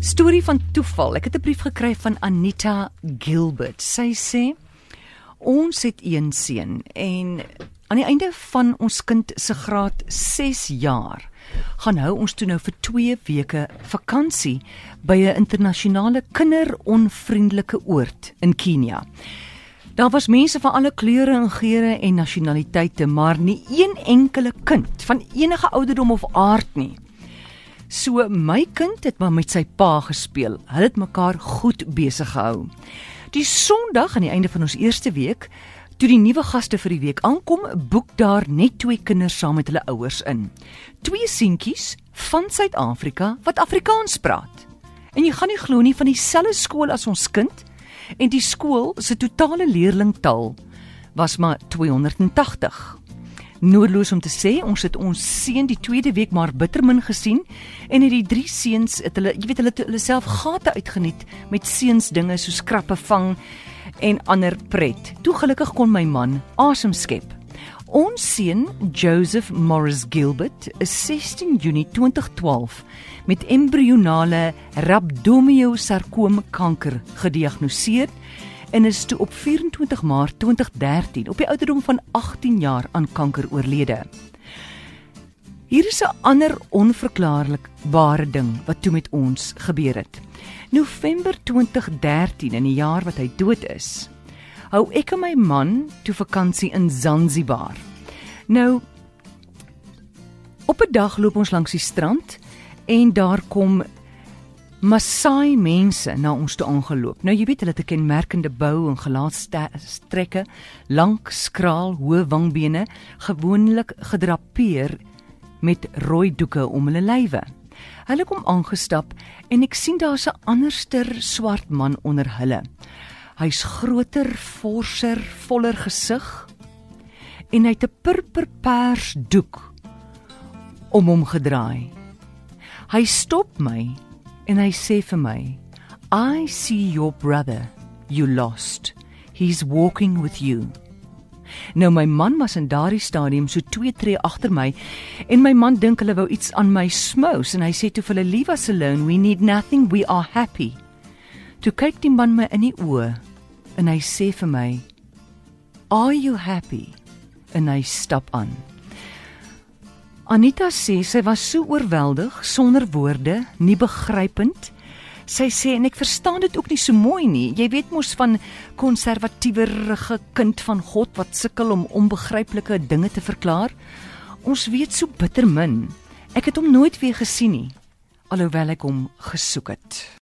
Storie van toeval. Ek het 'n brief gekry van Anita Gilbert. Sy sê ons het een seun en aan die einde van ons kind se graad 6 jaar gaan hou ons toe nou vir 2 weke vakansie by 'n internasionale kinderonvriendelike oord in Kenia. Daar was mense van alle kleure en geure en nasionaliteite, maar nie een enkele kind van enige ouderdom of aard nie. So my kind het maar met sy pa gespeel. Hulle het mekaar goed besig gehou. Die Sondag aan die einde van ons eerste week, toe die nuwe gaste vir die week aankom, boek daar net twee kinders saam met hulle ouers in. Twee seentjies van Suid-Afrika wat Afrikaans praat. En jy gaan nie glo nie van dieselfde skool as ons kind en die skool se totale leerlingtaal was maar 280 noodloos om te sê ons het ons seun die tweede week maar bittermin gesien en het die drie seuns het hulle jy weet hulle hulle self gate uitgeniet met seuns dinge so skrappe vang en ander pret. Toe gelukkig kon my man asem skep. Ons seun Joseph Morris Gilbert is 16 Junie 2012 met embrionale rhabdomyosarkoom kanker gediagnoseer en is toe op 24 Maart 2013 op die ouderdom van 18 jaar aan kanker oorlede. Hier is 'n ander onverklaarbare ding wat toe met ons gebeur het. November 2013 in die jaar wat hy dood is, hou ek en my man toe vakansie in Zanzibar. Nou op 'n dag loop ons langs die strand en daar kom Maasai mense na ons toe aangeloop. Nou jy weet hulle het 'n kenmerkende bou en gelaatstrekke, lank, skraal, hoë wangbene, gewoonlik gedrapeer met rooi doeke om hulle lywe. Hulle kom aangestap en ek sien daar's 'n anderster swart man onder hulle. Hy's groter, forser, voller gesig en hy het 'n purperpers doek om hom gedraai. Hy stop my en hy sê vir my I see your brother you lost. He's walking with you. Nou my man was in daardie stadium so 2 tree agter my en my man dink hulle wou iets aan my smous en hy sê toe vir hulle leave us alone. We need nothing. We are happy. Toe kyk die man my in die oë en hy sê vir my Are you happy? En hy stap aan Anita sê sy was so oorweldig sonder woorde, nie begrypend. Sy sê en ek verstaan dit ook nie so mooi nie. Jy weet mos van konservatiewerige kind van God wat sukkel om onbegryplike dinge te verklaar. Ons weet so bitter min. Ek het hom nooit weer gesien nie alhoewel ek hom gesoek het.